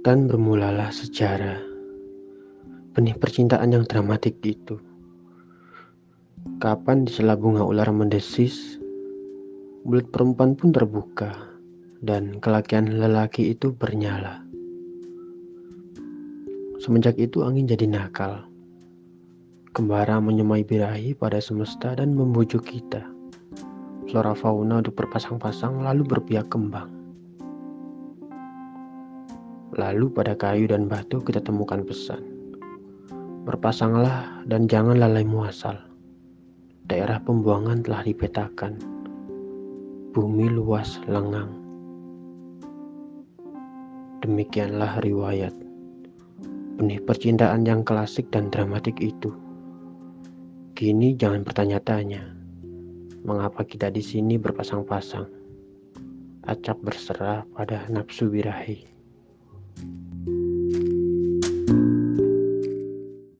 Bahkan bermulalah sejarah benih percintaan yang dramatik itu. Kapan di sela bunga ular mendesis, mulut perempuan pun terbuka dan kelakian lelaki itu bernyala. Semenjak itu angin jadi nakal. Kembara menyemai birahi pada semesta dan membujuk kita. Flora fauna untuk berpasang-pasang lalu berpihak kembang. Lalu pada kayu dan batu kita temukan pesan. Berpasanglah dan jangan lalai muasal. Daerah pembuangan telah dipetakan. Bumi luas lengang. Demikianlah riwayat. Benih percintaan yang klasik dan dramatik itu. Kini jangan bertanya-tanya. Mengapa kita di sini berpasang-pasang? Acap berserah pada nafsu birahi.